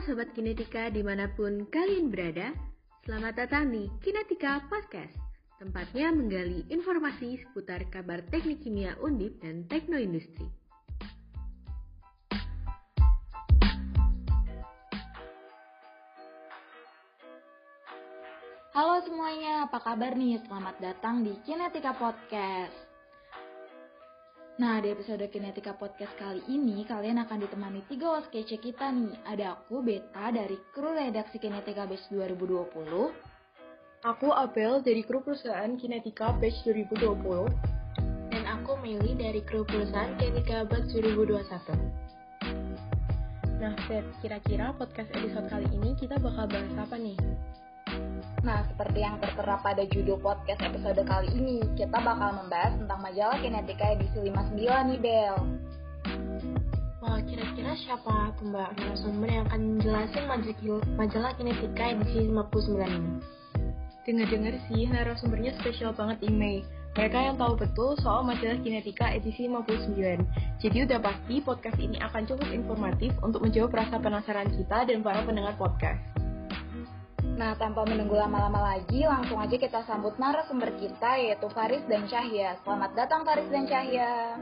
Sobat Kinetika di mana pun kalian berada, selamat datang di Kinetika Podcast, tempatnya menggali informasi seputar kabar teknik kimia undip dan teknoindustri. Halo semuanya, apa kabar nih? Selamat datang di Kinetika Podcast. Nah, di episode Kinetika Podcast kali ini, kalian akan ditemani tiga host kece kita nih. Ada aku, Beta, dari kru redaksi Kinetika Batch 2020. Aku Abel dari kru perusahaan Kinetika Batch 2020. Dan aku Meli dari kru perusahaan Kinetika Batch 2021. Nah, Bet, kira-kira podcast episode kali ini kita bakal bahas apa nih? Nah, seperti yang tertera pada judul podcast episode kali ini, kita bakal membahas tentang majalah Kinetika edisi 59 nih, Bel. Wah, kira-kira siapa tuh mbak narasumber yang akan jelasin majalah Kinetika edisi 59 ini? Dengar-dengar sih, narasumbernya spesial banget email. Mereka yang tahu betul soal majalah Kinetika edisi 59. Jadi udah pasti podcast ini akan cukup informatif untuk menjawab rasa penasaran kita dan para pendengar podcast. Nah, tanpa menunggu lama-lama lagi, langsung aja kita sambut narasumber kita yaitu Faris dan Cahya. Selamat datang Faris dan Cahya.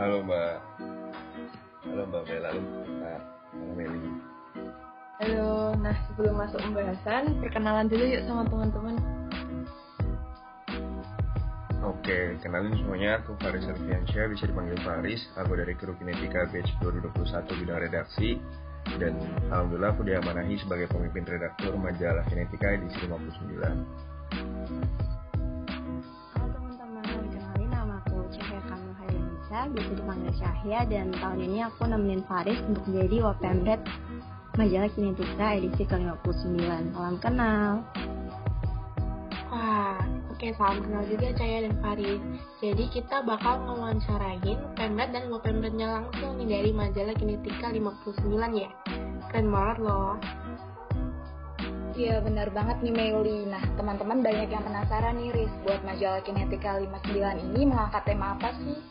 Halo Mbak. Halo Mbak Bella, halo Mbak. Halo Meli. Halo, nah sebelum masuk pembahasan, perkenalan dulu yuk sama teman-teman. Oke, kenalin semuanya, aku Faris Alfiansyah, bisa dipanggil Faris. Aku dari kru Kinetika Batch 2021 bidang redaksi dan alhamdulillah aku diamanahi sebagai pemimpin redaktur majalah Kinetika edisi 59. Halo teman-teman, kenalin nama aku Cahya Kamil Hayanisa, bisa dipanggil Cahya dan tahun ini aku nemenin Faris untuk menjadi Wapemret majalah Kinetika edisi ke-59. Salam kenal. Wah, oke salam kenal juga Cahya dan Faris. Jadi kita bakal ngewawancarain Pemret dan Wapemretnya langsung nih dari majalah Kinetika 59 ya. Keren banget loh. Iya benar banget nih Meli. Nah teman-teman banyak yang penasaran nih Riz buat majalah Kinetika 59 ini mengangkat tema apa sih?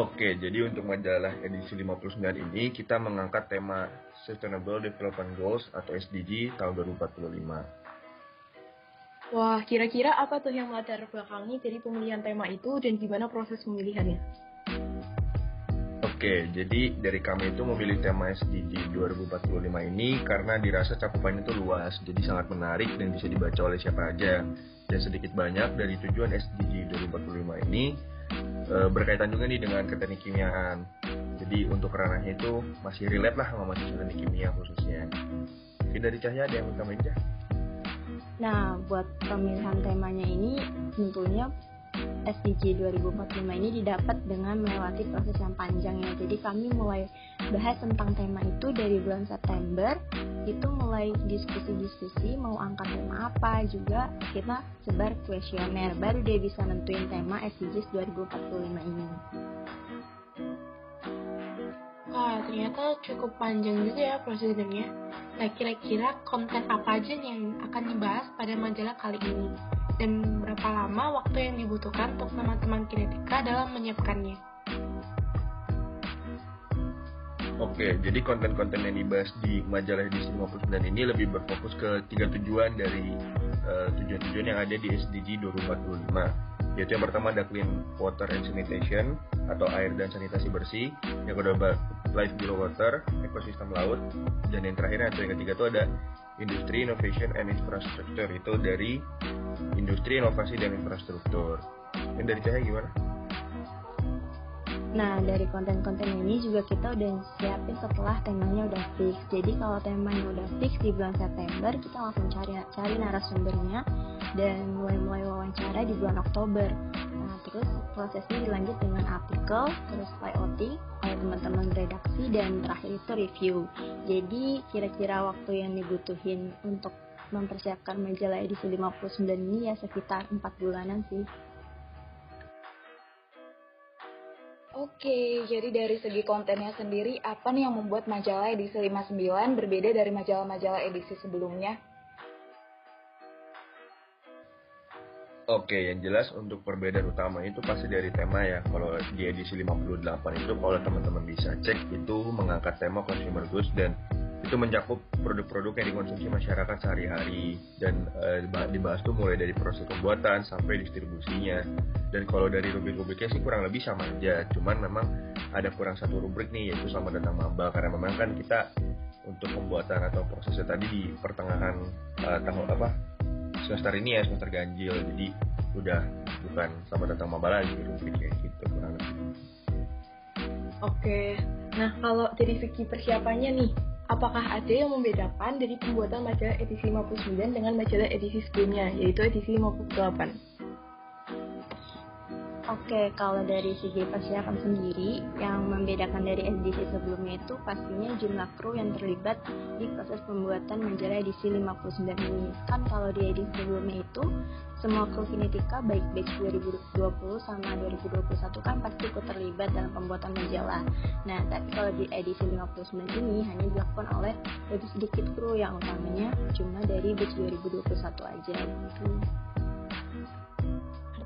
Oke, jadi untuk majalah edisi 59 ini kita mengangkat tema Sustainable Development Goals atau SDG tahun 2045. Wah, kira-kira apa tuh yang melatar belakangi dari pemilihan tema itu dan gimana proses pemilihannya? Oke, jadi dari kami itu memilih tema SDG 2045 ini karena dirasa cakupannya itu luas, jadi sangat menarik dan bisa dibaca oleh siapa aja. Dan sedikit banyak dari tujuan SDG 2045 ini e, berkaitan juga nih dengan keteknik kimiaan. Jadi untuk ranahnya itu masih relate lah sama mahasiswa kimia khususnya. Mungkin dari Cahya ada yang mau tambahin Nah, buat pemilihan temanya ini tentunya SDG 2045 ini didapat dengan melewati proses yang panjang ya. Jadi kami mulai bahas tentang tema itu dari bulan September. Itu mulai diskusi-diskusi mau angkat tema apa juga kita sebar kuesioner. Baru dia bisa nentuin tema SDGs 2045 ini. Wah, ternyata cukup panjang juga ya prosedurnya. Nah, kira-kira konten apa aja yang akan dibahas pada majalah kali ini? Dan berapa lama waktu yang dibutuhkan untuk teman-teman kinetika dalam menyiapkannya? Oke, jadi konten-konten yang dibahas di majalah edisi 59 ini lebih berfokus ke tiga tujuan dari tujuan-tujuan uh, yang ada di SDG 2045 yaitu yang pertama ada clean water and sanitation atau air dan sanitasi bersih. Yang kedua life below water ekosistem laut. Dan yang terakhir atau yang ketiga itu ada industri innovation and infrastructure. Itu dari industri inovasi dan infrastruktur. Yang dari saya gimana? Nah, dari konten-konten ini juga kita udah siapin setelah temanya udah fix. Jadi kalau temanya udah fix di bulan September, kita langsung cari cari narasumbernya dan mulai-mulai wawancara di bulan Oktober. Nah, terus prosesnya dilanjut dengan artikel, terus layouting oleh teman-teman redaksi dan terakhir itu review. Jadi kira-kira waktu yang dibutuhin untuk mempersiapkan majalah edisi 59 ini ya sekitar 4 bulanan sih. Oke, jadi dari segi kontennya sendiri, apa nih yang membuat majalah edisi 59 berbeda dari majalah-majalah edisi sebelumnya? Oke, yang jelas untuk perbedaan utama itu pasti dari tema ya. Kalau di edisi 58 itu kalau teman-teman bisa cek itu mengangkat tema consumer goods dan itu mencakup produk-produk yang dikonsumsi masyarakat sehari-hari. Dan e, dibahas tuh mulai dari proses pembuatan sampai distribusinya. Dan kalau dari rubrik-rubriknya sih kurang lebih sama aja, cuman memang ada kurang satu rubrik nih yaitu sama datang maba. Karena memang kan kita untuk pembuatan atau prosesnya tadi di pertengahan uh, tahun apa semester ini ya semester ganjil. Jadi udah bukan sama datang maba lagi rubrik kayak gitu kurang lebih. Oke. Nah kalau dari segi persiapannya nih apakah ada yang membedakan dari pembuatan majalah edisi 59 dengan majalah edisi sebelumnya yaitu edisi 58 Oke, kalau dari segi persiapan sendiri, yang membedakan dari edisi sebelumnya itu pastinya jumlah kru yang terlibat di proses pembuatan majalah edisi 59 ini. Kan kalau di edisi sebelumnya itu, semua kru Kinetika baik batch 2020 sama 2021 kan pasti terlibat dalam pembuatan majalah. Nah, tapi kalau di edisi 59 ini hanya dilakukan oleh lebih sedikit kru yang utamanya cuma dari batch 2021 aja gitu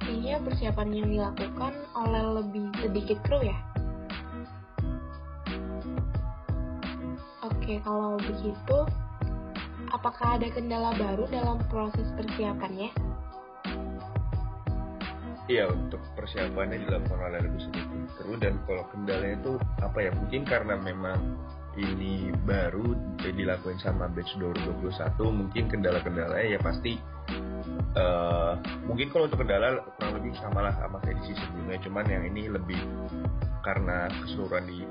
artinya persiapan yang dilakukan oleh lebih sedikit kru ya? Oke, kalau begitu, apakah ada kendala baru dalam proses persiapannya? Iya, untuk persiapannya dilakukan oleh lebih sedikit kru dan kalau kendalanya itu apa ya? Mungkin karena memang ini baru dilakuin sama batch 2021, mungkin kendala-kendalanya ya pasti uh, mungkin kalau untuk kendala kurang lebih sama lah sama edisi sebelumnya cuman yang ini lebih karena keseluruhan di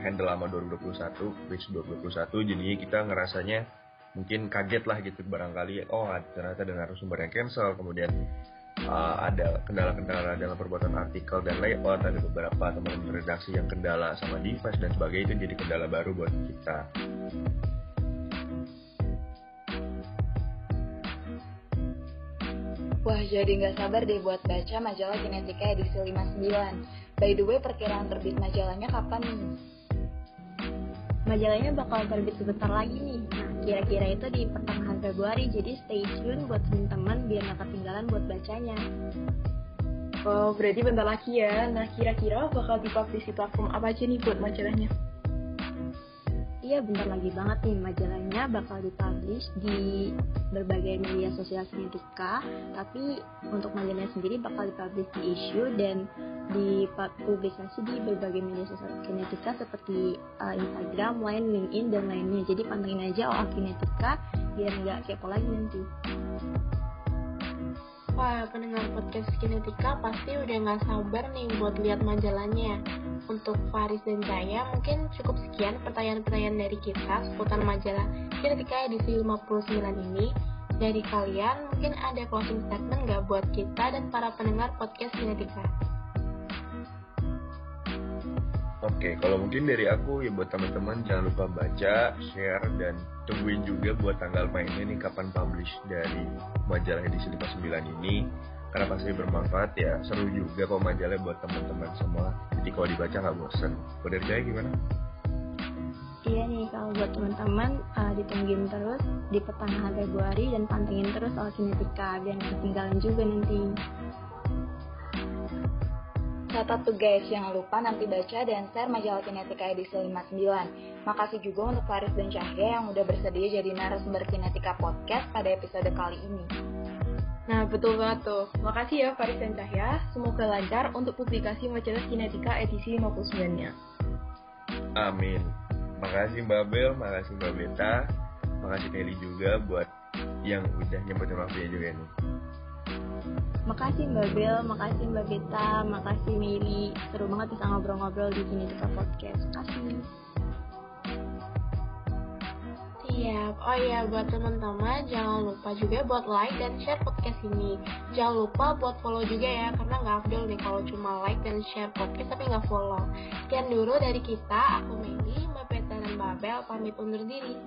handle sama 2021 batch 2021 jadinya kita ngerasanya mungkin kaget lah gitu barangkali oh ternyata ada narasumber yang cancel kemudian uh, ada kendala-kendala dalam perbuatan artikel dan layout ada beberapa teman-teman redaksi yang kendala sama device dan sebagainya itu jadi kendala baru buat kita Wah, jadi nggak sabar deh buat baca majalah Kinetika edisi 59. By the way, perkiraan terbit majalahnya kapan nih? Majalahnya bakal terbit sebentar lagi nih. Nah, kira-kira itu di pertengahan Februari, jadi stay tune buat teman-teman biar nggak ketinggalan buat bacanya. Oh, berarti bentar lagi ya. Nah, kira-kira bakal dipublish di platform apa aja nih buat majalahnya? Iya bentar lagi banget nih majalahnya bakal dipublish di berbagai media sosial Kinetika tapi untuk majalahnya sendiri bakal dipublish di issue dan dipublikasi di berbagai media sosial Kinetika seperti uh, Instagram, Line, LinkedIn dan lainnya jadi pantengin aja OA Kinetika biar nggak kepo lagi nanti Wah, pendengar podcast Kinetika pasti udah gak sabar nih buat lihat majalahnya. Untuk Faris dan Jaya, mungkin cukup sekian pertanyaan-pertanyaan dari kita seputar majalah Kinetika edisi 59 ini. Dari kalian, mungkin ada closing statement gak buat kita dan para pendengar podcast Kinetika? Oke, kalau mungkin dari aku ya buat teman-teman jangan lupa baca, share dan tungguin juga buat tanggal mainnya nih kapan publish dari majalah edisi 59 ini karena pasti bermanfaat ya seru juga kok majalah buat teman-teman semua jadi kalau dibaca nggak bosen kalau dari saya gimana? Iya nih kalau buat teman-teman uh, ditungguin terus di pertengahan Februari dan pantengin terus soal kinetika biar nggak ketinggalan juga nanti. Catat tuh guys, jangan lupa nanti baca dan share majalah Kinetika edisi 59. Makasih juga untuk Faris dan Cahya yang udah bersedia jadi narasumber Kinetika Podcast pada episode kali ini. Nah, betul banget tuh. Makasih ya Faris dan Cahya. Semoga lancar untuk publikasi majalah Kinetika edisi 59-nya. Amin. Makasih Mbak Bel, makasih Mbak Beta, makasih Nelly juga buat yang udah nyempetin waktunya juga nih. Makasih Mbak Bel, makasih Mbak Beta, makasih Meli. Seru banget bisa ngobrol-ngobrol di sini kita podcast. Kasih. Siap. Oh iya, buat teman-teman jangan lupa juga buat like dan share podcast ini. Jangan lupa buat follow juga ya, karena nggak afdol nih kalau cuma like dan share podcast tapi nggak follow. Sekian dulu dari kita, aku Meli, Mbak Beta dan Mbak Bel pamit undur diri.